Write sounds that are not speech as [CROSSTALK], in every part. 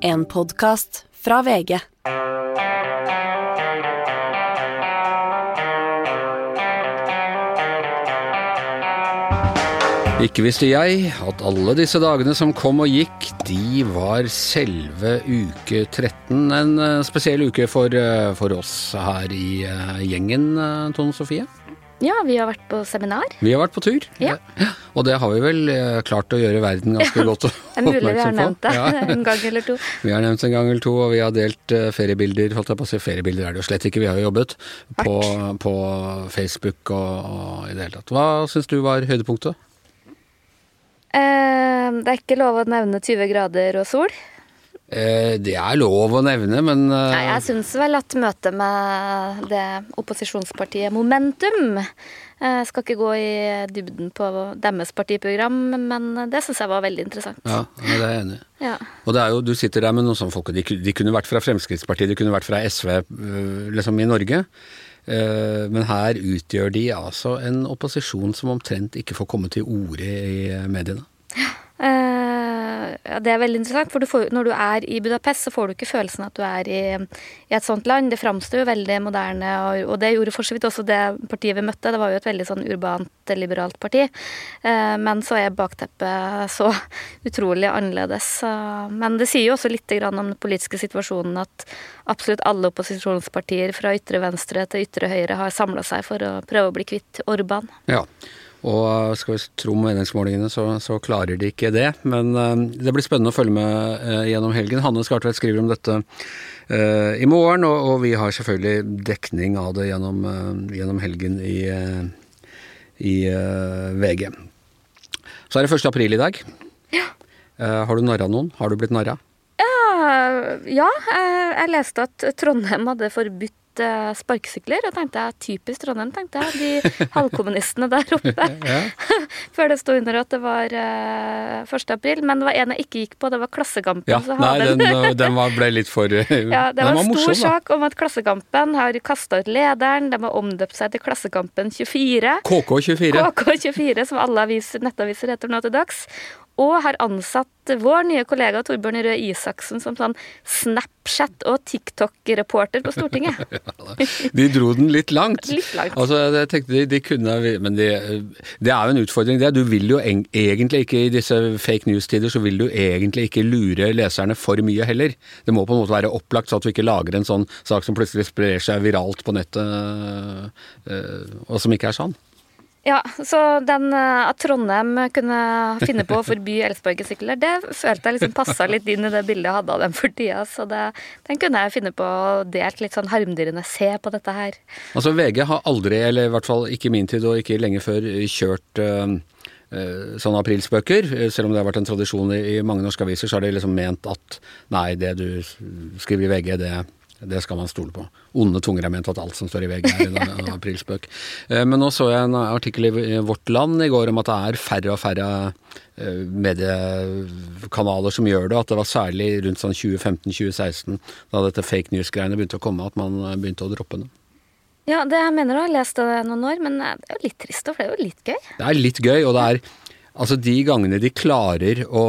En podkast fra VG. Ikke visste jeg at alle disse dagene som kom og gikk, de var selve uke 13. En eh, spesiell uke for, eh, for oss her i eh, gjengen, Tone Sofie. Ja, vi har vært på seminar. Vi har vært på tur, Ja. og det har vi vel eh, klart å gjøre verden ganske godt [LAUGHS] Det er mulig vi har nevnt det Ja. [LAUGHS] en gang eller to. Vi har nevnt en gang eller to, og vi har delt eh, feriebilder. Holdt jeg på å si feriebilder er det jo slett ikke, vi har jo jobbet på, på Facebook og, og i det hele tatt. Hva syns du var høydepunktet? Eh, det er ikke lov å nevne 20 grader og sol. Eh, det er lov å nevne, men eh, Nei, jeg syns vel at møtet med det opposisjonspartiet Momentum jeg Skal ikke gå i dybden på deres partiprogram, men det syns jeg var veldig interessant. Ja, det er jeg enig i. Ja. Og det er jo, du sitter der med noen sånne folk, og de, de kunne vært fra Fremskrittspartiet, de kunne vært fra SV liksom i Norge. Eh, Men her utgjør de altså en opposisjon som omtrent ikke får komme til orde i eh, mediene. Ja, det er veldig interessant, for du får, når du er i Budapest, så får du ikke følelsen at du er i, i et sånt land. Det framstår jo veldig moderne, og, og det gjorde for så vidt også det partiet vi møtte. Det var jo et veldig sånn urbant, liberalt parti. Eh, men så er bakteppet så [LAUGHS] utrolig annerledes. Men det sier jo også litt om den politiske situasjonen at absolutt alle opposisjonspartier fra ytre venstre til ytre høyre har samla seg for å prøve å bli kvitt Orban. Ja, og skal vi tro meningsmålingene, så, så klarer de ikke det. Men eh, det blir spennende å følge med eh, gjennom helgen. Hanne Skartvedt skriver om dette eh, i morgen, og, og vi har selvfølgelig dekning av det gjennom, gjennom helgen i, i VG. Så er det 1. april i dag. Ja. Har du narra noen? Har du blitt narra? Ja, ja, jeg leste at Trondheim hadde forbudt eh, sparkesykler. Og tenkte jeg, typisk Trondheim, tenkte jeg. De [LAUGHS] halvkommunistene der oppe. [LAUGHS] Før det sto under at det var eh, 1. april. Men det var en jeg ikke gikk på, det var Klassekampen. Ja, så nei, den, eh, den var, ble litt for [LAUGHS] ja, det var den en stor morsom, sak om at Klassekampen har kasta ut lederen. De har omdøpt seg til Klassekampen 24. KK24. KK24, som alle aviser, nettaviser heter nå til dags. Og har ansatt vår nye kollega Torbjørn Røe Isaksen som sånn Snapchat- og TikTok-reporter på Stortinget. [LAUGHS] De dro den litt langt. Litt langt. Altså, jeg tenkte de, de kunne Men det, det er jo en utfordring, det. Du vil jo egentlig ikke i disse fake news-tider, så vil du egentlig ikke lure leserne for mye heller. Det må på en måte være opplagt, så at du ikke lager en sånn sak som plutselig sprer seg viralt på nettet, øh, og som ikke er sann. Ja, så den eh, at Trondheim kunne finne på å forby elsparkesykler, det følte jeg liksom passa litt inn i det bildet jeg hadde av dem for tida. Så det, den kunne jeg finne på å delt litt sånn harmdirrende. Se på dette her. Altså, VG har aldri, eller i hvert fall ikke i min tid og ikke lenge før, kjørt øh, sånne aprilspøker. Selv om det har vært en tradisjon i mange norske aviser, så har de liksom ment at nei, det du skriver i VG, det, det skal man stole på. Onde tunger har ment at alt som står i VG er en, aprilspøk. Eh, Men nå så jeg en artikkel i Vårt Land i går om at det er færre og færre eh, mediekanaler som gjør det. At det var særlig rundt sånn 2015-2016, da dette fake news-greiene begynte å komme, at man eh, begynte å droppe det. Ja, det jeg mener du har lest det noen år, men det er jo litt trist, for det er jo litt gøy. Det er litt gøy, og det er altså de gangene de klarer å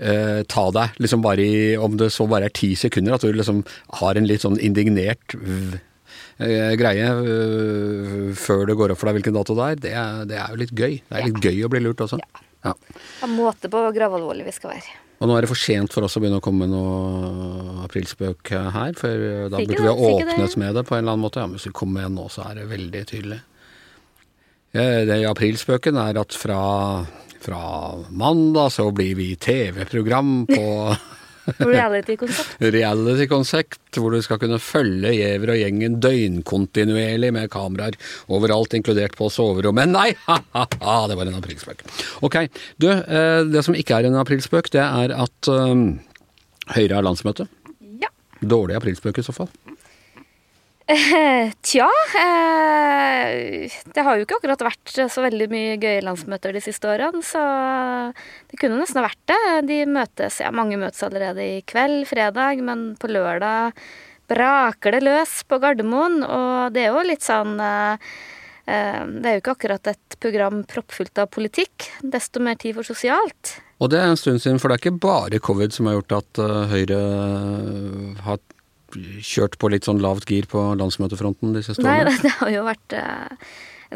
eh, ta deg, liksom bare i, om det så bare er ti sekunder, at du liksom har en litt sånn indignert eh, greie eh, før det går opp for deg hvilken dato det er, det er, det er jo litt gøy. Det er litt gøy å bli lurt også. Ja. Ha måte på hvor gravalvorlig vi skal være. Og nå er det for sent for oss å begynne å komme med noe aprilspøk her, for eh, da burde burde vi ha åpnet det. med det på en eller annen måte. Ja, men hvis vi kommer med en nå, så er det veldig tydelig. Eh, Det i aprilspøken er at fra, fra mandag så blir vi TV-program på [LAUGHS] Reality-konsept. reality-konsept, hvor du skal kunne følge Giæver og gjengen døgnkontinuerlig med kameraer overalt, inkludert på soverommet. Nei, ha-ha-ha, det var en aprilspøk. Ok, du, eh, det som ikke er en aprilspøk, det er at um, Høyre har landsmøte. Ja. Dårlig aprilspøk i så fall. Eh, Tja eh, Det har jo ikke akkurat vært så veldig mye gøye landsmøter de siste årene, så det kunne nesten ha vært det. De møtes, ja, mange møtes allerede i kveld, fredag, men på lørdag braker det løs på Gardermoen, og det er jo litt sånn eh, det er jo ikke akkurat et program proppfullt av politikk. Desto mer tid for sosialt. Og det er en stund siden, for det er ikke bare covid som har gjort at Høyre har kjørt på litt sånn lavt gir på landsmøtefronten de siste årene? Nei, [LAUGHS] det har jo vært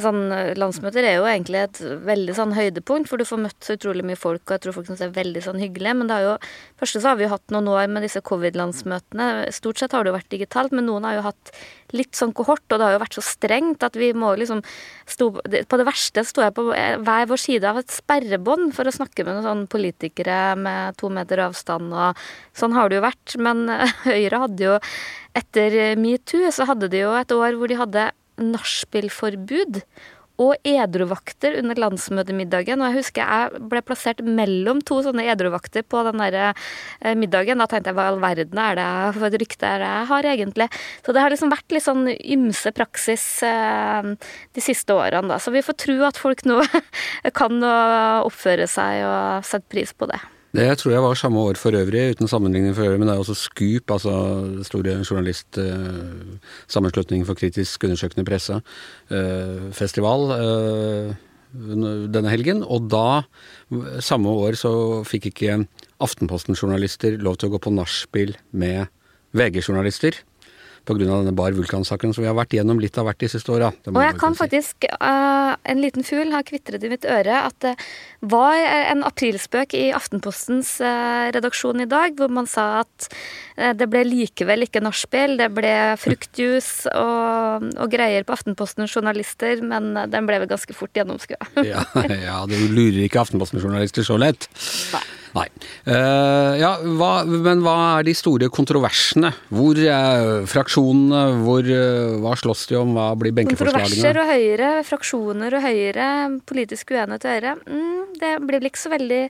sånn, eh, Landsmøter er jo egentlig et veldig sånn høydepunkt, for du får møtt så utrolig mye folk, og jeg tror folk syns det er veldig sånn hyggelig. Men det har jo Første så har vi jo hatt noen år med disse covid-landsmøtene. Stort sett har det jo vært digitalt, men noen har jo hatt litt sånn kohort, og det har jo vært så strengt at vi må liksom stå På det verste sto jeg på hver vår side av et sperrebånd for å snakke med noen sånne politikere med to meter avstand, og sånn har det jo vært. Men [LAUGHS] Høyre hadde jo etter metoo så hadde de jo et år hvor de hadde nachspielforbud og edruvakter under landsmøtemiddagen. Og jeg husker jeg ble plassert mellom to sånne edruvakter på den der eh, middagen. Da tenkte jeg hva i all verden er det for et rykte er det jeg har, egentlig? Så det har liksom vært litt sånn ymse praksis eh, de siste årene, da. Så vi får tro at folk nå [LAUGHS] kan oppføre seg og sette pris på det. Det tror jeg var samme år for øvrig, uten sammenligning for øvrig, men det er også Scoop, altså store journalistsammenslutningen for kritisk undersøkende presse, eh, festival eh, denne helgen. Og da, samme år, så fikk ikke Aftenposten-journalister lov til å gå på nachspiel med VG-journalister pga. denne Bar Vulkan-saken. Så vi har vært gjennom litt av hvert de siste åra. Og jeg kan si. faktisk, uh, en liten fugl har kvitret i mitt øre at det var en aprilspøk i Aftenpostens uh, redaksjon i dag, hvor man sa at det ble likevel ikke nachspiel, det ble fruktjuice og, og, greier på Aftenpostens journalister, men den ble vel ganske fort gjennomskua. [LAUGHS] ja, ja, du lurer ikke Aftenpostens journalister så lett. Nei. Nei. Uh, ja, hva, men hva er de store kontroversene? Hvor er fraksjonene? Hvor, uh, hva slåss de om? Hva blir benkeforslagene? Kontroverser og Høyre, fraksjoner og Høyre, politisk uenighet og Høyre. Mm, det blir vel ikke så veldig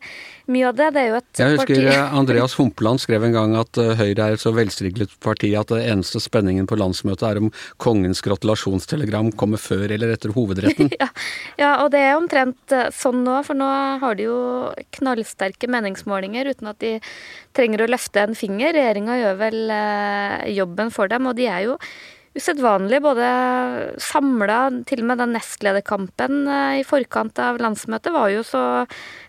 mye av det. Det er jo et Jeg husker parti. Eh, Andreas Humpeland skrev en gang at Høyre er et så velstriglet parti at det eneste spenningen på landsmøtet er om kongens gratulasjonstelegram kommer før eller etter hovedretten. [LAUGHS] ja, ja, og det er omtrent sånn nå, for nå har de jo knallsterke meningsmålinger uten at de trenger å løfte en finger. Regjeringa gjør vel eh, jobben for dem, og de er jo usedvanlig både samla Til og med den nestlederkampen eh, i forkant av landsmøtet var jo så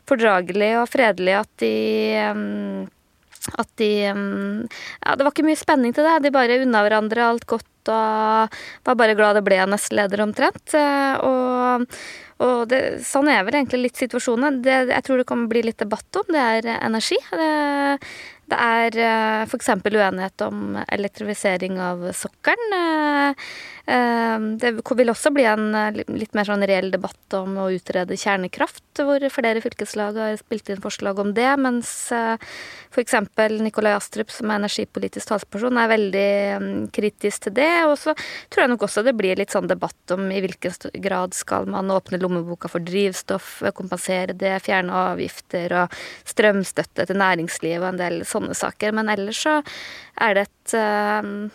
fordragelig og fredelig at de at de mm, Ja, det var ikke mye spenning til det. De bare unna hverandre alt godt og var bare glad det ble nestleder omtrent. Eh, og og det, sånn er vel egentlig litt situasjonen. Det jeg tror det kommer bli litt debatt om, det er energi. Det, det er eh, f.eks. uenighet om elektrifisering av sokkelen. Eh, eh, det vil også bli en litt mer sånn reell debatt om å utrede kjernekraft, hvor flere fylkeslag har spilt inn forslag om det, mens f.eks. Nikolai Astrup, som er energipolitisk talsperson, er veldig mm, kritisk til det. Og så tror jeg nok også det blir litt sånn debatt om i hvilken grad skal man åpne lommeboka for drivstoff, kompensere det, fjerne avgifter og strømstøtte til næringslivet og en del sånne saker. Men ellers så er det et uh,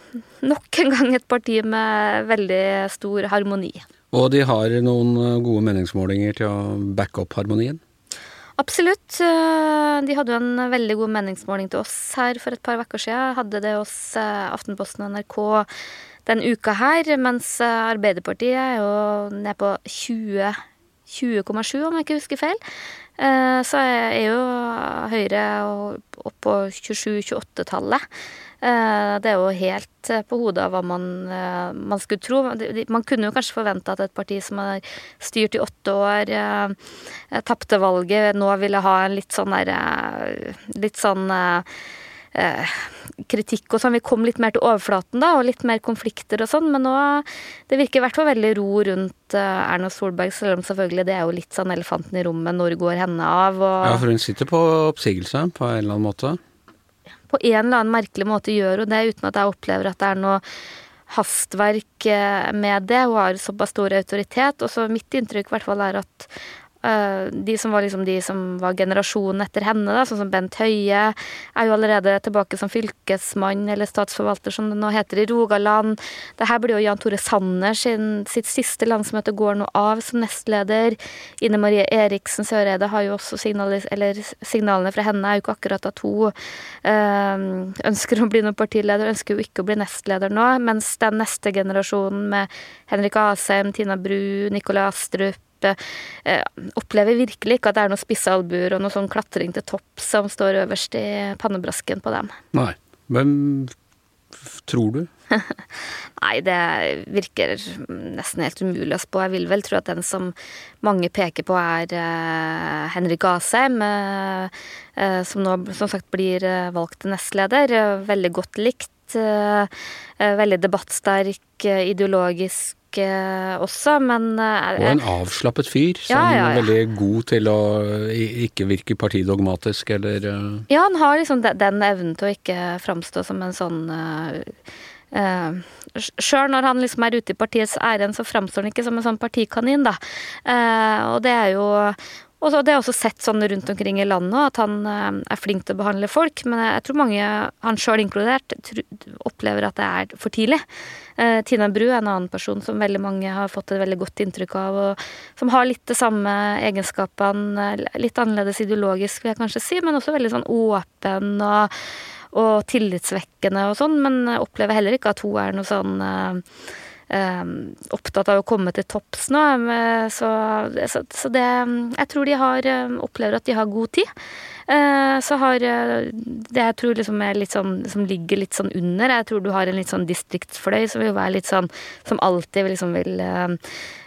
nok en gang et parti med veldig stor harmoni. Og de har noen eh, gode meningsmålinger til å backe opp harmonien? Absolutt. Eh, de hadde jo en veldig god meningsmåling til oss her for et par uker siden. Hadde det hos Aftenposten og NRK den uka her, mens Arbeiderpartiet er jo ned på 20 20,7, om jeg ikke husker feil. Eh, så er jo Høyre opp på 27-28-tallet. Eh, det er jo helt på hodet av hva man, eh, man skulle tro. Man kunne jo kanskje forvente at et parti som har styrt i åtte år, tapte valget, nå ville ha en litt sånn derre Litt sånn eh, kritikk og sånn. Vi kom litt mer til overflaten da, og litt mer konflikter og sånn. Men nå Det virker i hvert fall veldig ro rundt Erna Solberg, selv om selvfølgelig det er jo litt sånn elefanten i rommet. Når går henne av? Og, ja, for hun sitter på oppsigelse på en eller annen måte? På en eller annen merkelig måte gjør hun det, uten at jeg opplever at det er noe hastverk eh, med det. Hun har såpass stor autoritet. Og så mitt inntrykk i hvert fall er at de som var liksom de som var generasjonen etter henne, da, sånn som Bent Høie, er jo allerede tilbake som fylkesmann eller statsforvalter, som det nå heter, i Rogaland. Det her blir jo Jan Tore Sanner sin, sitt siste landsmøte går nå av som nestleder. Ine Marie Eriksen Søreide har jo også signaler, eller signalene fra henne er jo ikke akkurat at hun øh, ønsker å bli noen partileder, ønsker jo ikke å bli nestleder nå, mens den neste generasjonen med Henrik Asheim, Tina Bru, Nikolai Astrup, eh, opplever virkelig ikke at det er noen spisse albuer og noe sånn klatring til topp som står øverst i pannebrasken på dem. Nei. Hvem tror du? [LAUGHS] Nei, det virker nesten helt umulig å spå. Jeg vil vel tro at den som mange peker på, er eh, Henrik Asheim. Eh, uh, som nå som sagt blir valgt til nestleder. veldig godt likt. veldig debattsterk, ideologisk også, men Og en avslappet fyr, som ja, ja, ja. er veldig god til å ikke virke partidogmatisk, eller Ja, han har liksom den evnen til å ikke framstå som en sånn Uh, Sjøl når han liksom er ute i partiets ærend, så framstår han ikke som en sånn partikanin, da. Uh, og det er jo og det er også sett sånn rundt omkring i landet at han er flink til å behandle folk, men jeg tror mange, han sjøl inkludert, opplever at det er for tidlig. Eh, Tina Bru er en annen person som veldig mange har fått et veldig godt inntrykk av, og som har litt det samme egenskapene, litt annerledes ideologisk, vil jeg kanskje si, men også veldig sånn åpen og, og tillitsvekkende og sånn, men opplever heller ikke at hun er noe sånn eh, eh, opptatt av å komme til topps nå. Så, så, så, det Jeg tror de har opplever at de har god tid. Eh, så har eh, det jeg tror liksom er litt sånn som ligger litt sånn under, jeg tror du har en litt sånn distriktsfløy som vil være litt sånn som alltid liksom vil uh,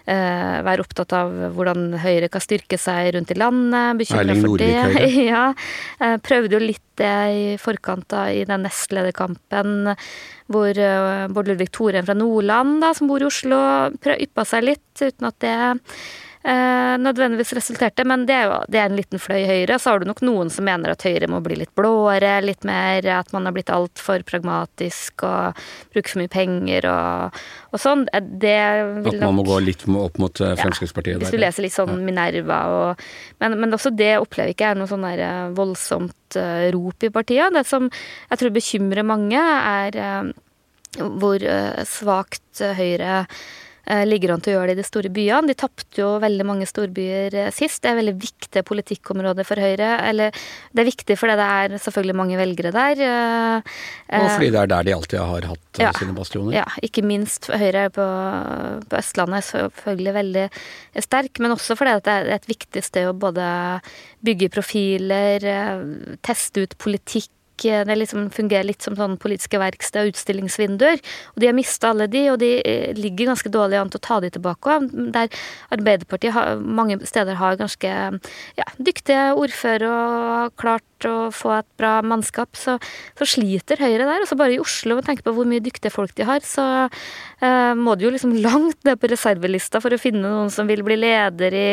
være opptatt av hvordan Høyre kan styrke seg rundt i landet. Bekymra for det. [LAUGHS] ja. Uh, prøvde jo litt det i forkant da, i den nestlederkampen hvor uh, Bård Ludvig Thorheim fra Nordland, da, som bor i Oslo, yppa seg litt, uten at det eh, nødvendigvis resulterte, men det er jo det er en liten fløy høyre. Så har du nok noen som mener at Høyre må bli litt blåere, litt mer at man har blitt altfor pragmatisk og bruker for mye penger og, og sånn. Det vil At man må gå litt opp mot eh, Fremskrittspartiet ja, Hvis du leser litt sånn Minerva og men, men, også det opplever ikke jeg noe sånn der eh, voldsomt rop i partiet. Det som jeg tror bekymrer mange, er hvor svakt Høyre Eh, ligger an til å gjøre det i de store byene. De tapte jo veldig mange storbyer eh, sist. Det er veldig viktige politikkområder for Høyre. Eller det er viktig fordi det er selvfølgelig mange velgere der. Eh, Og fordi det er der de alltid har hatt ja, sine bastioner. Ja, ikke minst Høyre på, på Østlandet er selvfølgelig veldig sterk, men også fordi det er et viktig sted å både bygge profiler, teste ut politikk det liksom fungerer litt som sånn politiske verksted og utstillingsvinduer. Og de har mista alle de, og de eh, ligger ganske dårlig an til å ta de tilbake. Der Arbeiderpartiet har, mange steder har ganske ja, dyktige ordførere og har klart å få et bra mannskap, så, så sliter Høyre der. Og så bare i Oslo, med tanke på hvor mye dyktige folk de har, så eh, må du jo liksom [LAUGHS] langt ned på reservelista for å finne noen som vil bli leder i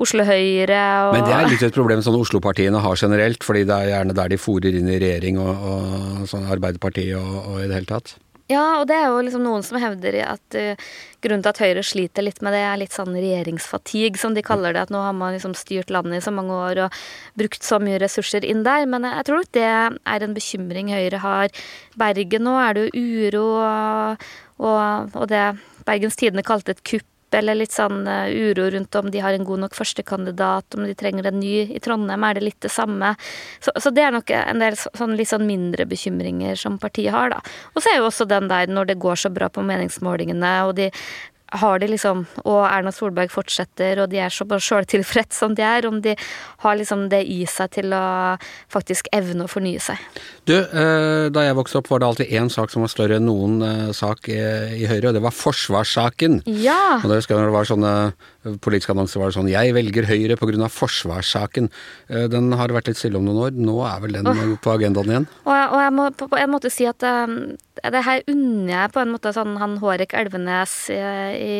Oslo Høyre. Og... Men det er litt et problem som Oslo-partiene har generelt, fordi det er gjerne der de fòrer inn i regjering og, og sånn Arbeiderpartiet og, og i det hele tatt. Ja, og det er jo liksom noen som hevder at uh, grunnen til at Høyre sliter litt med det, er litt sånn regjeringsfatigue, som de kaller det. At nå har man liksom styrt landet i så mange år og brukt så mye ressurser inn der. Men jeg tror nok det er en bekymring Høyre har. Bergen nå er det jo uro, og, og, det Bergens Tidende kalte et kupp eller litt sånn eh, uro rundt om de har en god nok førstekandidat, om de trenger en ny. I Trondheim er det litt det samme. Så, så det er nok en del sånn, litt sånn mindre bekymringer som partiet har, da. Og så er jo også den der når det går så bra på meningsmålingene, og de har de liksom Og Erna Solberg fortsetter, og de er så bare sjøltilfreds som de er, om de har liksom det i seg til å faktisk evne å fornye seg. Du, eh, da jeg vokste opp var det alltid én sak som var større enn noen eh, sak i Høyre, og det var forsvarssaken. Ja. Og da husker jeg når det var sånne politiske annonser var det sånn 'Jeg velger Høyre pga. forsvarssaken'. Eh, den har vært litt stille om noen år. Nå er vel den oh. på agendaen igjen? Og jeg, og jeg må på en måte si at um, det her unner jeg på en måte sånn han Hårek Elvenes i, i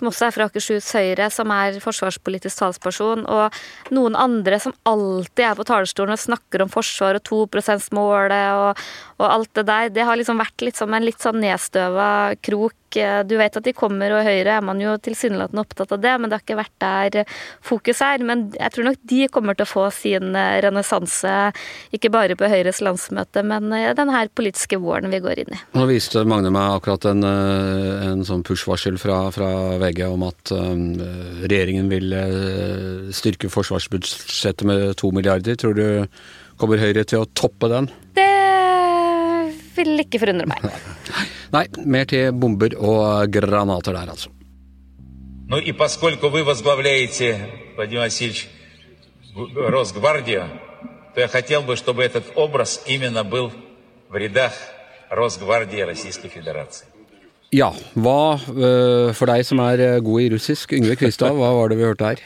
som også er fra Akershus Høyre, som er forsvarspolitisk talsperson, og noen andre som alltid er på talerstolen og snakker om forsvar og 2 %-målet og, og, alt det der. Det har liksom vært litt som en litt sånn nedstøva krok eh, Du vet at de kommer, og Høyre er man jo tilsynelatende opptatt av det, men det har ikke vært der fokus er. Men jeg tror nok de kommer til å få sin renessanse, ikke bare på Høyres landsmøte, men den her politiske våren vi går inn i. Nå viste Magne meg akkurat en, en sånn push-varsel fra, fra, VG om at um, regjeringen vil styrke forsvarsbudsjettet med to milliarder. Tror du kommer Høyre til å toppe den? Det vil ikke forundre meg. Nei, mer til bomber og granater der, altså. Ну и поскольку вы возглавляете, Владимир Васильевич, Росгвардию, то я хотел бы, чтобы этот образ именно был в рядах Росгвардии Российской Федерации. Ja, hva eh, for deg som er eh, god i russisk, Yngve Kvistad, hva var det vi hørte her?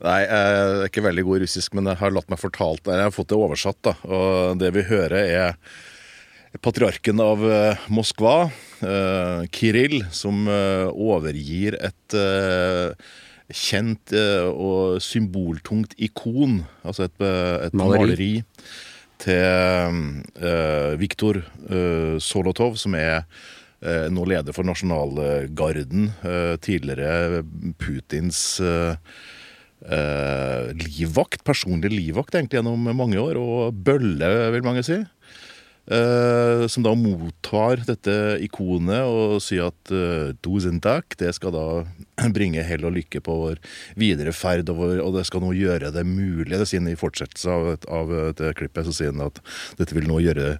Nei, jeg er ikke veldig god i russisk, men jeg har latt meg fortalt det. Jeg har fått det oversatt, da. Og det vi hører, er patriarken av eh, Moskva, Kirill Kiril, som eh, overgir et kjent og symboltungt ikon, altså et, et maleri. maleri, til Viktor Solotov, som er nå leder for nasjonalgarden. tidligere Putins livvakt, personlig livvakt egentlig gjennom mange år, og bølle, vil mange si. Uh, som da mottar dette ikonet og sier at uh, tusen takk, det skal da [CLEARS THROAT] bringe hell og lykke på vår videre ferd, og, vår, og det skal nå gjøre det mulig. Det sier han i fortsettelse av, av det klippet, så sier han at dette vil nå gjøre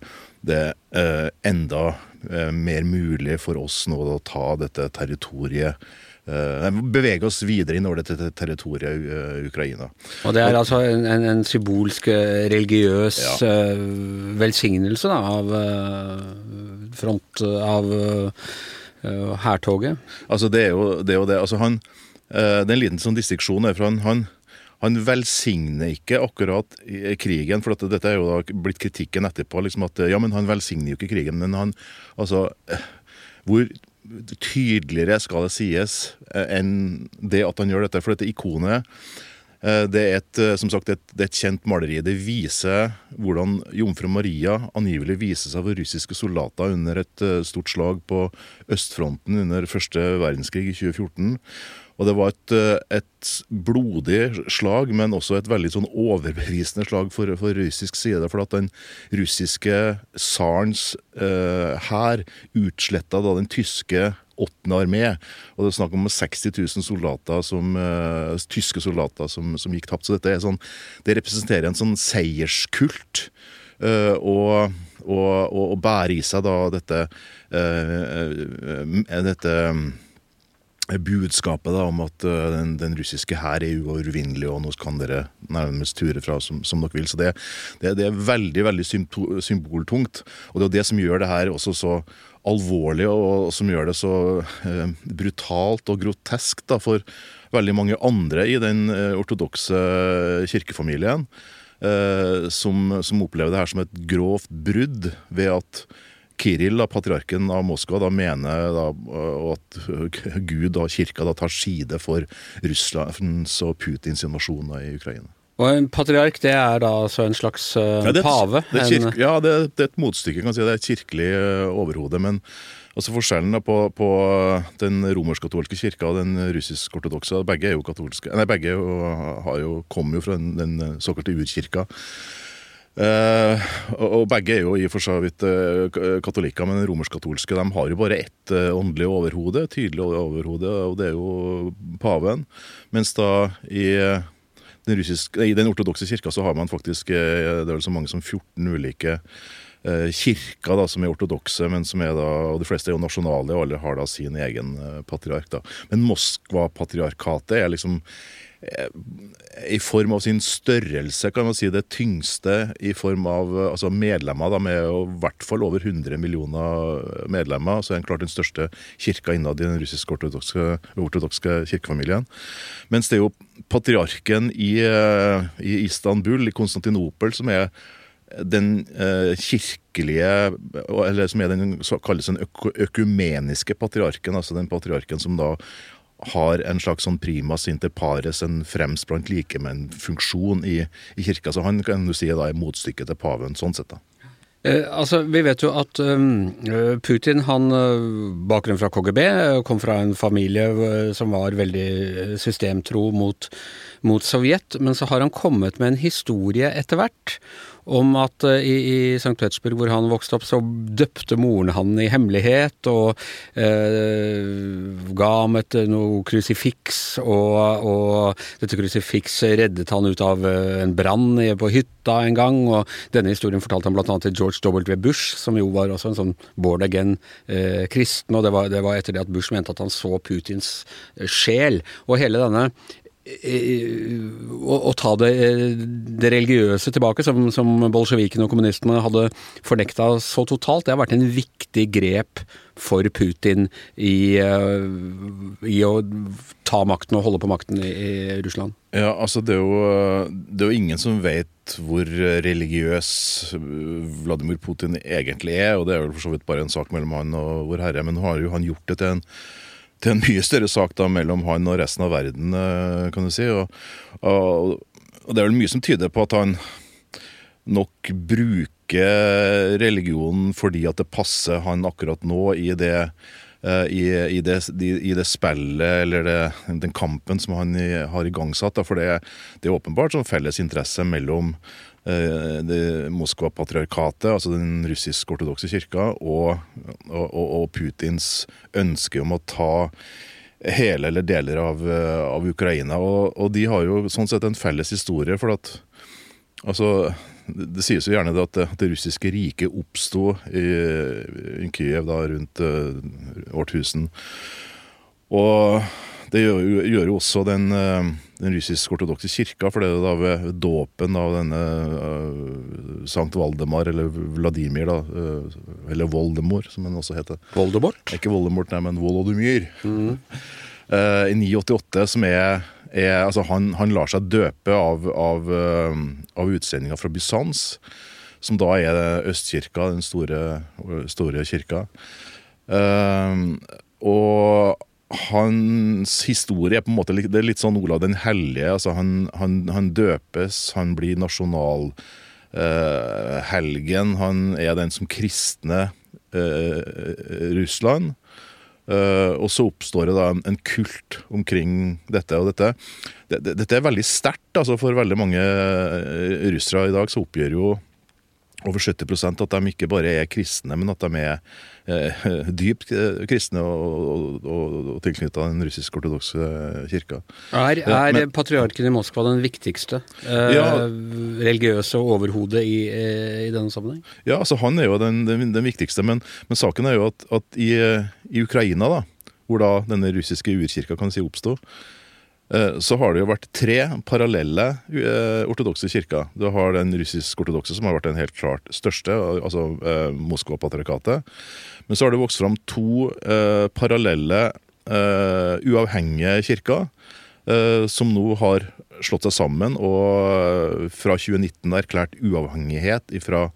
det uh, enda mer mulig for oss nå å ta dette territoriet uh, bevege oss videre innover dette territoriet i Ukraina. Og det er altså en, en, en symbolsk, eh, religiøs ja. velsignelse da, av front av hærtoget? altså det er jo det. Er det. Altså han, det er en liten sånn distriksjon der, for han, han han velsigner ikke akkurat krigen, for dette er jo da blitt kritikken etterpå. liksom at ja, men Han velsigner jo ikke krigen, men han altså Hvor tydeligere, skal det sies, eh, enn det at han gjør dette. For dette ikonet eh, det er, et, eh, sagt, et, det er et kjent maleri. Det viser hvordan jomfru Maria angivelig seg for russiske soldater under et stort slag på østfronten under første verdenskrig i 2014. Og det var et, eh, et, blodig slag, men også et veldig sånn overbevisende slag for, for russisk side. For at den russiske tsarens eh, hær eh, utsletta da den tyske åttende armé. Og det er snakk om 60 000 soldater som, uh, tyske soldater som, som gikk tapt. Så dette er sånn, det representerer en sånn seierskult. Uh, og, og, og, og bærer i seg da dette, dette budskapet da, om at uh, den, den, russiske hær er uovervinnelig, og nå kan dere nærmest ture fra som, som dere vil. Så det, det, det, er veldig veldig symboltungt. Og det er det som gjør det her også så alvorlig, og, som gjør det så eh, brutalt og grotesk da, for veldig mange andre i den eh, ortodokse kirkefamilien. Som, som opplever det her som et grovt brudd ved at Kiril, da, patriarken av Moskva, da mener da, at Gud og kirka da tar side for Russlands og Putins invasjon i Ukraina. Og en patriark, det er da altså en slags uh, ja, det pave? Det kirke, ja, det, det, er et motstykke, kan si. Det er et kirkelig uh, overhode. Men altså forskjellen da, på, på den romersk-katolske kirka og den russisk-ortodokse Begge er jo katolske. Nei, begge jo, jo, kommer jo fra den, den såkalte urkirka. Uh, og begge er jo i for så vidt uh, katolikker, men romersk-katolske de har jo bare ett åndelig overhode, tydelig overhode, og det er jo paven. Mens da i den, i den ortodokse kirka så har man faktisk det er vel så mange som 14 ulike kirker da, som er ortodokse, men som er da, og de fleste er jo nasjonale, og alle har da sin egen patriark. da. Men Moskva-patriarkatet er liksom Eh, i form av sin størrelse, kan man si det tyngste i form av eh, altså medlemmer, da, med i hvert fall over 100 millioner medlemmer. Så er den klart den største kirka innad i den russisk-ortodokse kirkefamilien. Mens det er jo patriarken i, eh, i Istanbul, i Konstantinopel, som er den eh, kirkelige Eller som er den kalles den økumeniske patriarken. Altså den patriarken som da har en slags sånn primas inter pares, en fremst blant likemenn-funksjon i, i, kirka. Så han kan du si da er motstykket til paven, sånn sett. da. Eh, altså, Vi vet jo at um, Putin, han bakgrunn fra KGB, kom fra en familie som var veldig systemtro mot, mot Sovjet. Men så har han kommet med en historie etter hvert om at i, i St. Petersburg, hvor han vokste opp, så døpte moren han i hemmelighet og uh, ga ham et noe krusifiks, og, og, dette krusifikset reddet han ut av en brann på hytta en gang, og denne historien fortalte han bl.a. til George W. Bush, som jo var også en sånn born again kristen, og det var, det var etter det at Bush mente at han så Putins sjel. Og hele denne å, ta det, det, religiøse tilbake, som, som bolsjevikene og kommunistene hadde fornekta så totalt, det har vært en viktig grep for Putin i, eh, i å ta makten og holde på makten i, i Russland? Ja, altså det er, jo, det er jo ingen som vet hvor religiøs Vladimir Putin egentlig er, og det er vel for så vidt bare en sak mellom han og Vår Herre, men nå har jo han gjort det til en til en mye større sak da mellom han og resten av verden, eh, kan du si. Og, og, og, det er vel mye som tyder på at han nok bruker religionen fordi at det passer han akkurat nå i det eh, i, i, det, i det spillet eller det, den kampen som han har igangsatt. For det, det er åpenbart sånn felles interesse mellom Moskva-patriarkatet, altså den russisk-ortodokse kirka, og, og, og, Putins ønske om å ta hele eller deler av, eh, av Ukraina. Og, og, de har jo sånn sett en felles historie, for at altså det, sies jo gjerne det, at det russiske riket oppsto i, i Kyiv da rundt uh, årtusen. Og det gjør, gjør jo også den, eh, den russisk-ortodokse kirka, for det er da ved dåpen av denne uh, Sankt Valdemar, eller Vladimir, da, uh, eller Voldemor, som han også heter. Voldemort? Ikke Voldemort, nei, men Volodymyr. Mm. Uh, [LAUGHS] I 988, som er, er altså han, han, lar seg døpe av, av, av utsendinga fra Bysants, som da er østkirka, den store, store kirka. og hans historie er på en måte det er litt sånn Olav den hellige. altså Han, han, han døpes, han blir nasjonalhelgen. Uh, han er den som kristne uh, Russland. Uh, og så oppstår det da en, en, kult omkring dette. og Dette, det, det, dette er veldig sterkt altså for veldig mange russere i dag. Så oppgjør jo over 70% at de ikke bare er kristne, men at de er eh, [LAUGHS] dypt eh, kristne og, og, og, og tilknytta den russisk-ortodokse kirka. Er, er men, patriarken i Moskva den viktigste eh, ja, religiøse overhodet i, eh, i, denne sammenheng? Ja, altså han er jo den, den, den viktigste, men, men, saken er jo at, at i, i, Ukraina, da, hvor da denne russiske urkirka kan si oppsto, Eh, så har det jo vært tre parallelle eh, ortodokse kirker. Du har den russisk-ortodokse, som har vært den helt klart største, altså eh, Moskva-patriarkatet. Men så har det vokst fram to parallelle, uavhengige kirker, som nå har slått seg sammen og fra 2019 erklært uavhengighet fra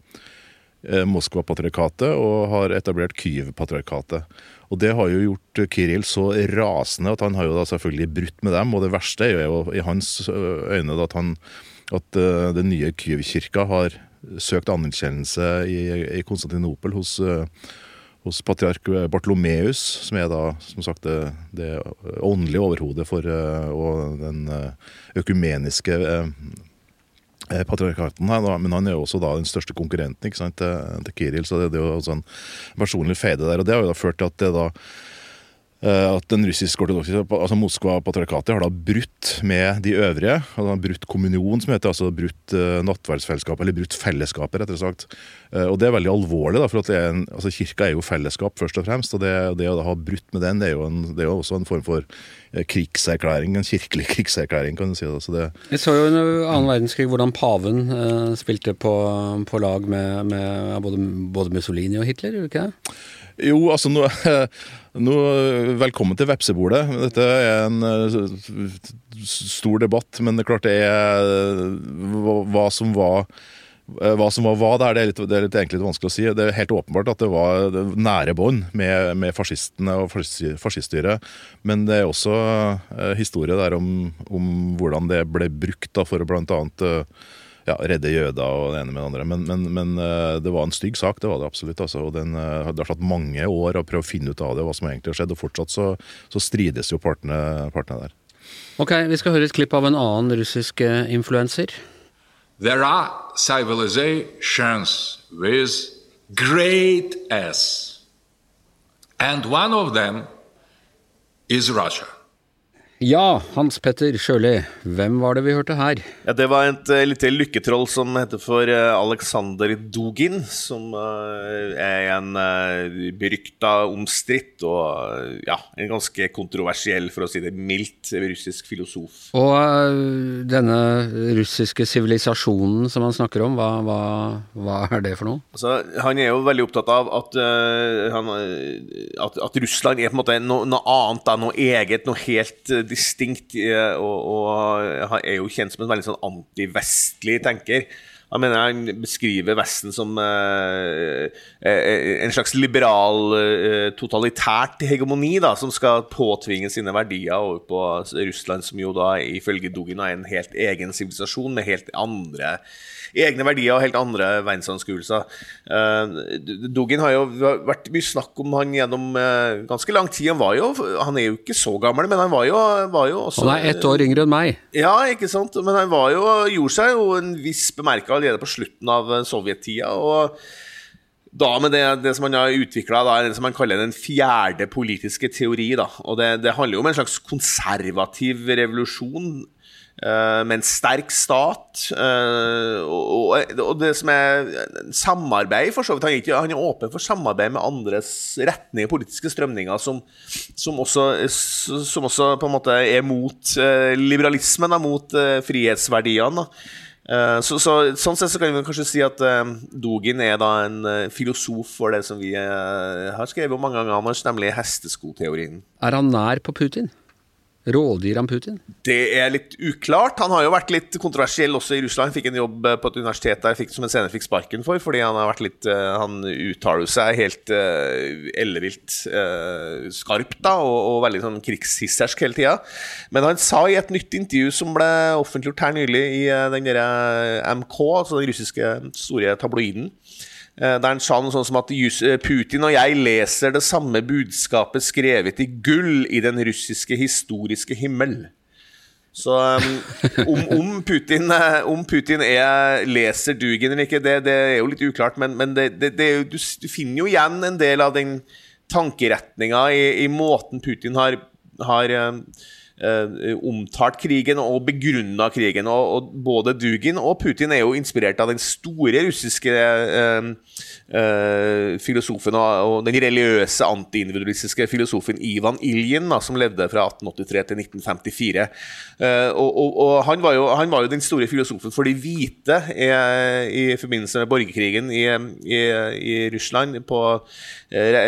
Moskva-patriarkatet og har etablert Kyiv-patriarkatet. Og det har jo gjort Kiril så rasende at han har jo da selvfølgelig brutt med dem. Og det verste er jo i hans øyne at, han, at den nye Kyiv-kirka har søkt anerkjennelse i, i Konstantinopel hos, hos patriark Bartolomeus, som er da som sagt det, det åndelige overhodet for og den økumeniske Eh, patriarkaten her, men han er jo også da den største konkurrenten sant, til, til Kiril, så det, det er jo også en personlig feide der. og Det har jo da ført til at det da Eh, at den russisk-ortodokse, altså Moskva-patriarkatet, har da brutt med de øvrige. altså Brutt kommunion, som heter, altså brutt uh, nattverdsfellesskap, eller brutt fellesskapet, rettere sagt. Uh, og det er veldig alvorlig, da, for at en, altså kirka er jo fellesskap, først og fremst. Og det, det å da ha brutt med den, det er en, det er jo også en form for uh, krigserklæring. En kirkelig [LAUGHS] krigserklæring, kan du si. Det. Så det, Vi så jo under annen verdenskrig hvordan paven spilte på, på lag med, med både, både Mussolini og Hitler, gjorde ikke det? Jo, altså nå, [LAUGHS] nå, Velkommen til vepsebordet. Dette er en eh, stor debatt, men det er klart det er hva, hva som var eh, hva som var hva det er, litt, det er litt, egentlig litt vanskelig å si. Det er helt åpenbart at det var nære bånd med, med, fascistene og fasciststyret. Men det er også historie der om, om, hvordan det ble brukt da, for å blant annet ja, redde jøder og det ene med det andre. Men, men, men eh, det var en stygg sak, det var det absolutt. Altså. Og den, eh, det har tatt mange år å prøve å finne ut av det, hva som egentlig har skjedd. Og fortsatt så, så strides jo partene, partene der. Ok, vi skal høre et klipp av en annen russisk eh, influenser. There are civilizations with great S. And one of them is Russia. Ja, Hans Petter Sjøli, hvem var det vi hørte her? Ja, Det var et uh, lite lykketroll som heter for uh, Aleksander Dugin. Som uh, er en uh, berykta, omstridt og ja, en ganske kontroversiell, for å si det mildt, russisk filosof. Og denne russiske sivilisasjonen som han snakker om, hva, hva, hva, er det for noe? Altså, han er jo veldig opptatt av at, han, at, at Russland er på en måte noe, noe annet, da, noe eget, noe helt distinkt, eh, og, og er jo kjent som en veldig sånn antivestlig tenker. Jeg mener Han beskriver Vesten som eh, en slags liberal, uh, totalitært hegemoni da, som skal påtvinge sine verdier over på Russland, som jo da ifølge Dugin er en helt egen sivilisasjon med helt andre egne verdier og helt andre verdensanskuelser. Eh, Dugin har jo vært mye snakk om han gjennom ganske lang tid. Han, var jo, han er jo ikke så gammel, men han var jo, var jo også Han er ett år yngre enn meg. Ja, ikke sant. Men han var jo, gjorde seg jo en viss bemerka allerede på slutten av eh, sovjettida. og da med det, det som han har utvikla, det som han kaller den fjerde politiske teori. Da. Og det, det handler jo om en slags konservativ revolusjon Uh, med en sterk stat. Uh, og, det som er samarbeid, for så vidt. Han er, åpen for samarbeid med andres retninger, politiske strømninger, som, som, også, som, også, på en måte er mot liberalismen, da, mot frihetsverdiene. Så, så, sånn sett så kan vi kanskje si at Dogen er da en filosof for det som vi har skrevet om mange ganger, nemlig hesteskoteorien. Er han nær på Putin? Rådgir han Putin? Det er litt uklart. Han har jo vært litt kontroversiell også i Russland. Fikk en jobb eh, på et universitet der fikk, som en senere fikk sparken for, fordi han har vært litt uh, Han uttaler seg helt uh, ellevilt uh, skarpt da, og, og, veldig sånn krigshissersk hele tida. Men han sa i et nytt intervju som ble offentliggjort her nylig i den derre MK, altså den russiske store tabloiden, Eh, der han sa noe sånt som at eh, Putin og jeg leser det samme budskapet skrevet i gull i den russiske historiske himmel. Så um, om, Putin, om, Putin, er, leser Dugin eller ikke, det, det, er jo litt uklart. Men, men det, det, du, finner jo igjen en del av den tankeretninga i, i måten Putin har, har eh, omtalt krigen og begrunna krigen. Og, og, både Dugin og Putin er jo inspirert av den store russiske eh, eh, filosofen og, og, den religiøse antiindividualistiske filosofen Ivan Iljin, da, som levde fra 1883 til 1954. Eh, og, og han, var jo, han, var jo, den store filosofen for de hvite i, i forbindelse med borgerkrigen i, i, i Russland på, eh,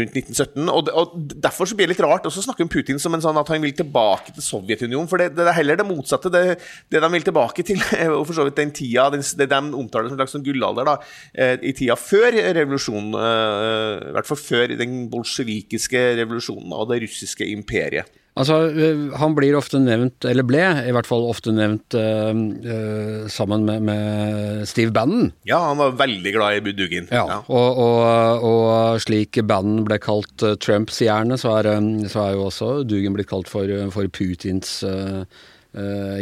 rundt 1917. Og, Derfor så blir det litt rart å snakke om Putin som en sånn at han vil vil tilbake til Sovjetunionen. For det, det, er heller det motsatte. Det, det, de vil tilbake til, [LAUGHS] og for så vidt den tida det de omtaler som en slags sånn gullalder, da, eh, i tida før revolusjonen. Eh, I hvert fall før den bolsjevikiske revolusjonen og det russiske imperiet. Altså, eh, Han blir ofte nevnt, eller ble i hvert fall ofte nevnt uh, uh, sammen med, med, Steve Bannon. Ja, han var veldig glad i Budugin. Ja, ja. Og, og, og, slik Bannon ble kalt Trumps hjerne, så er, så er, jo også Dugin blitt kalt for, for Putins uh,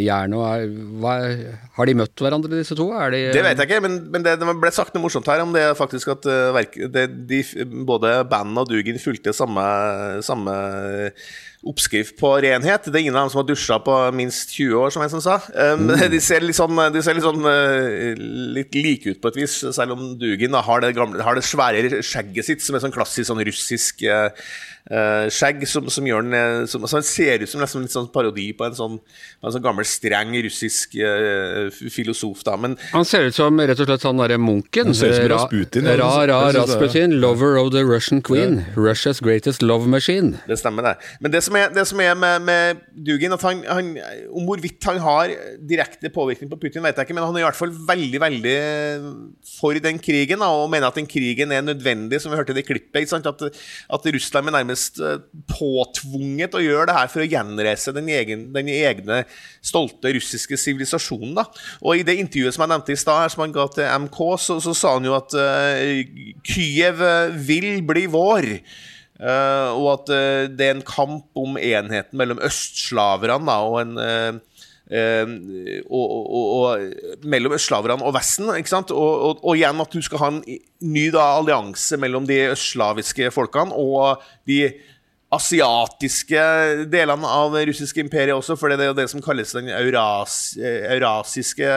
Jerno er, hva, Har de møtt hverandre, disse to? De, det vet jeg ikke, men, men det, det, ble sagt noe morsomt her om det faktisk at verk, det, de, både Bannon og Dugin fulgte samme, samme oppskrift på renhet. Det er ingen av dem som har dusja på minst 20 år, som jeg som sa. Um, mm. [LAUGHS] De ser litt sånn, de ser litt, sånn uh, litt like ut på et vis, selv om Dugin da, har, det gamle, har, det svære skjegget sitt, som er sånn klassisk sånn russisk uh, uh, skjegg som, som, gjør den eh, som, som ser ut som nesten litt sånn parodi på en sånn, en sånn gammel, streng russisk uh, filosof. Da. Men, han ser ut som rett og slett han derre munken. Han ser ut som Rasputin. Ra, ra, Rasputin, lover of the Russian queen. Ja. Russia's greatest love machine. Det stemmer, det. Men det som er, det som er med, med Dugin, at han, han, om hvorvidt han har direkte påvirkning på Putin, vet jeg ikke, men han er i hvert fall veldig veldig for den krigen, da, og mener at den krigen er nødvendig, som vi hørte i det klippet. At, at Russland er nærmest eh, påtvunget å gjøre det her for å gjenreise den, egen, den egne stolte russiske sivilisasjonen. da. Og I det intervjuet som jeg nevnte i stad, som han ga til MK, så, så sa han jo at uh, Kyiv vil bli vår. Uh, og at uh, det er en kamp om enheten mellom østslaverne og en uh, og, og, og, mellom østslaverne og Vesten. ikke? Og, og, igjen at du skal ha en ny da, allianse mellom de østslaviske folkene og de asiatiske delene av det russiske imperiet også, for det er jo det som kalles den euras, eurasiske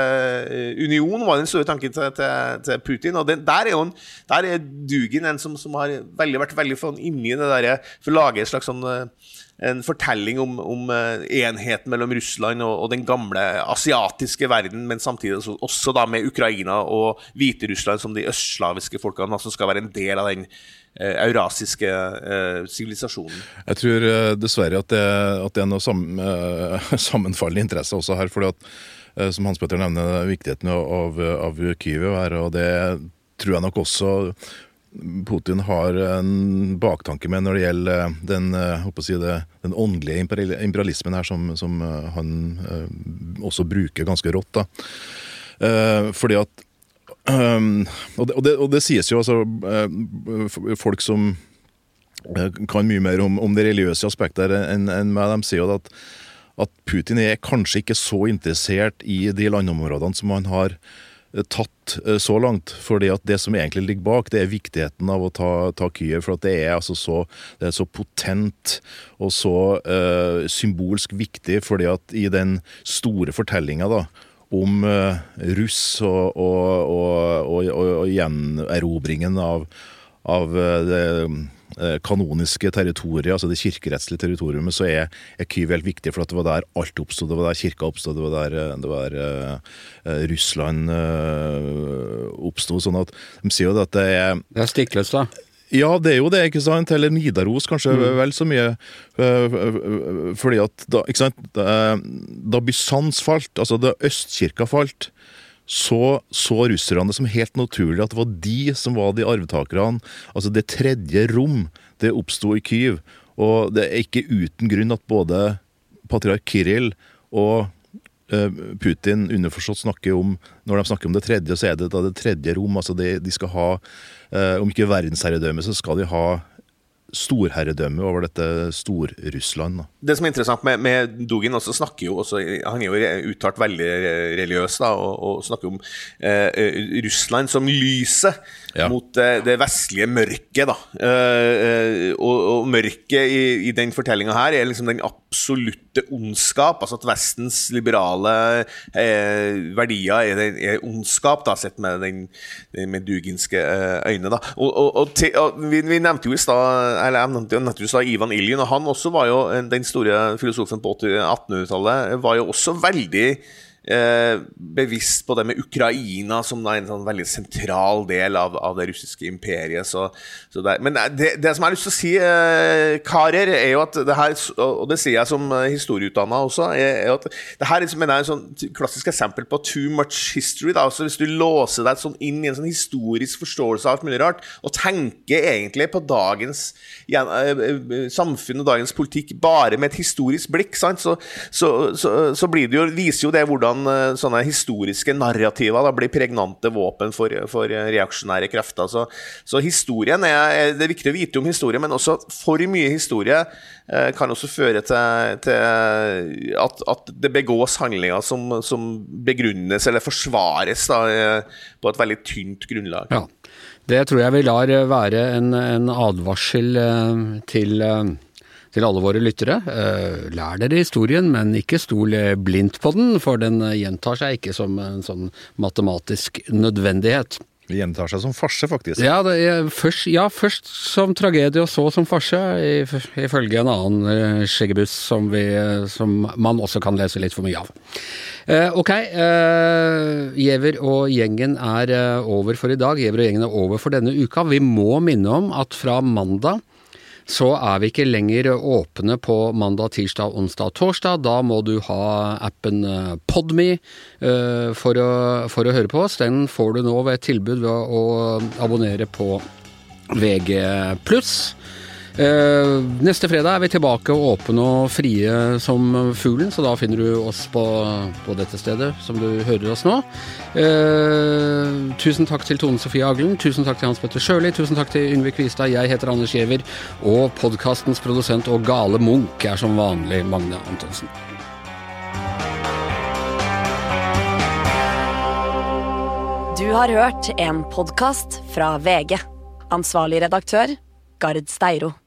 union, var den store tanken til, til, til Putin. Og den, der er jo en, der er Dugin en som, som har veldig, vært veldig sånn inni det derre For å lage en slags sånn en fortelling om, om enheten mellom Russland og, og, den gamle asiatiske verden, men samtidig også, da med Ukraina og Hviterussland som de østslaviske folkene som skal være en del av den Eh, eurasiske eh, sivilisasjonen. Jeg tror eh, dessverre at det, at det er noe sammen, [LAUGHS] sammenfallende interesse også her. fordi at, som Hans Petter nevner, viktigheten av, av Kyiv her, og det tror jeg nok også Putin har en baktanke med når det gjelder den, si det, den åndelige imperialismen her, som, som han også bruker ganske rått. da. Fordi at Um, og, det, og, det, og, det, sies jo altså uh, Folk som uh, kan mye mer om, om det religiøse aspektet enn en meg, de sier jo at, at Putin er kanskje ikke så interessert i de landområdene som han har uh, tatt så langt. fordi at det som egentlig ligger bak, det er viktigheten av å ta, ta Kyiv. For det er altså så, det er så potent og så symbolsk viktig, fordi at i den store fortellinga da om uh, russ og, og, og, og, gjenerobringen av, av uh, det uh, kanoniske territoriet, altså det kirkerettslige territoriet, så er, er Kyiv helt viktig, for at det var der alt oppstod. Det var der kirka oppstod, det var der, det var der Russland oppstod. Sånn at de sier jo at det er Det er Stiklestad? Ja, det er jo det, ikke sant? Eller Nidaros kanskje mm. vel så mye. Fordi at da, ikke sant? Da, da Bysants falt, altså da Østkirka falt, så så russerne det som helt naturlig at det var de som var de arvtakerne. Altså det tredje rom, det oppsto i Kyiv. Og det er ikke uten grunn at både patriark Kiril og Putin underforstått snakker om Når de snakker om det tredje, så er det da det tredje rom. altså de, de skal ha Eh, om ikke verdensherredømme, så skal de ha storherredømme over dette Stor-Russland. Det som er interessant med, med Dugin, også snakker jo også, han er jo uttalt veldig religiøs da, og, og snakker om eh, Russland som lyset ja. mot eh, det vestlige mørket. da. Eh, eh og, og, mørket i, i den fortellinga her er liksom den absolutte ondskap. Altså at Vestens liberale eh, verdier er, er, ondskap, da, sett med, den, med duginske øyne. da. Og, og te, vi, vi, nevnte jo i stad eller jeg nevnte jo Ivan Iljin, og han også var jo den store filosofen på 1800-tallet, var jo også veldig eh, bevisst på det med Ukraina som en sånn veldig sentral del av, av det russiske imperiet. Så, så det, men det, det, som jeg har lyst til å si, eh, karer, er jo at det her, og det sier jeg som historieutdanna også, er, er at det her liksom, er et sånn klassisk eksempel på too much history. Da. Altså, hvis du låser deg sånn inn i en sånn historisk forståelse av alt mulig rart, og tenker egentlig på dagens eh, eh, samfunn og dagens politikk bare med et historisk blikk, så, så, så, så, blir det jo, viser jo det hvordan hvordan eh, sånne historiske narrativer da, blir pregnante våpen for, for reaksjonære krefter. Så, så, historien er, Det er viktig å vite om historie, men også for mye historie eh, kan også føre til, til at, at, det begås handlinger som, som begrunnes eller forsvares da, eh, på et veldig tynt grunnlag. Ja. Det tror jeg vi lar være en, en advarsel til til alle våre lyttere. Eh, lær dere historien, men ikke stol blindt på den, for den gjentar seg ikke som en sånn matematisk nødvendighet. Det gjentar seg som farse, faktisk. Ja, først, ja, først, som tragedie, og så som farse, ifølge en annen eh, skjeggebuss som, vi, som man også kan lese litt for mye av. Eh, ok, eh, Giæver og gjengen er eh, over for i dag. Giæver og gjengen er over for denne uka. Vi må minne om at fra mandag så er vi ikke lenger åpne på mandag, tirsdag, onsdag og torsdag. Da må du ha appen eh, Podme eh, for, å, for å høre på oss. Den får du nå ved et tilbud ved å abonnere på VG+. Eh, neste fredag er vi tilbake og åpne og frie som fuglen, så da finner du oss på, på dette stedet som du hører oss nå. Eh, tusen takk til Tone Sofie Aglen, tusen takk til Hans Petter Sjøli, tusen takk til Yngve Kvistad. Jeg heter Anders Giæver, og podkastens produsent og gale Munch er som vanlig Magne Antonsen. Du har hørt en podkast fra VG. Ansvarlig redaktør, Gard Steiro.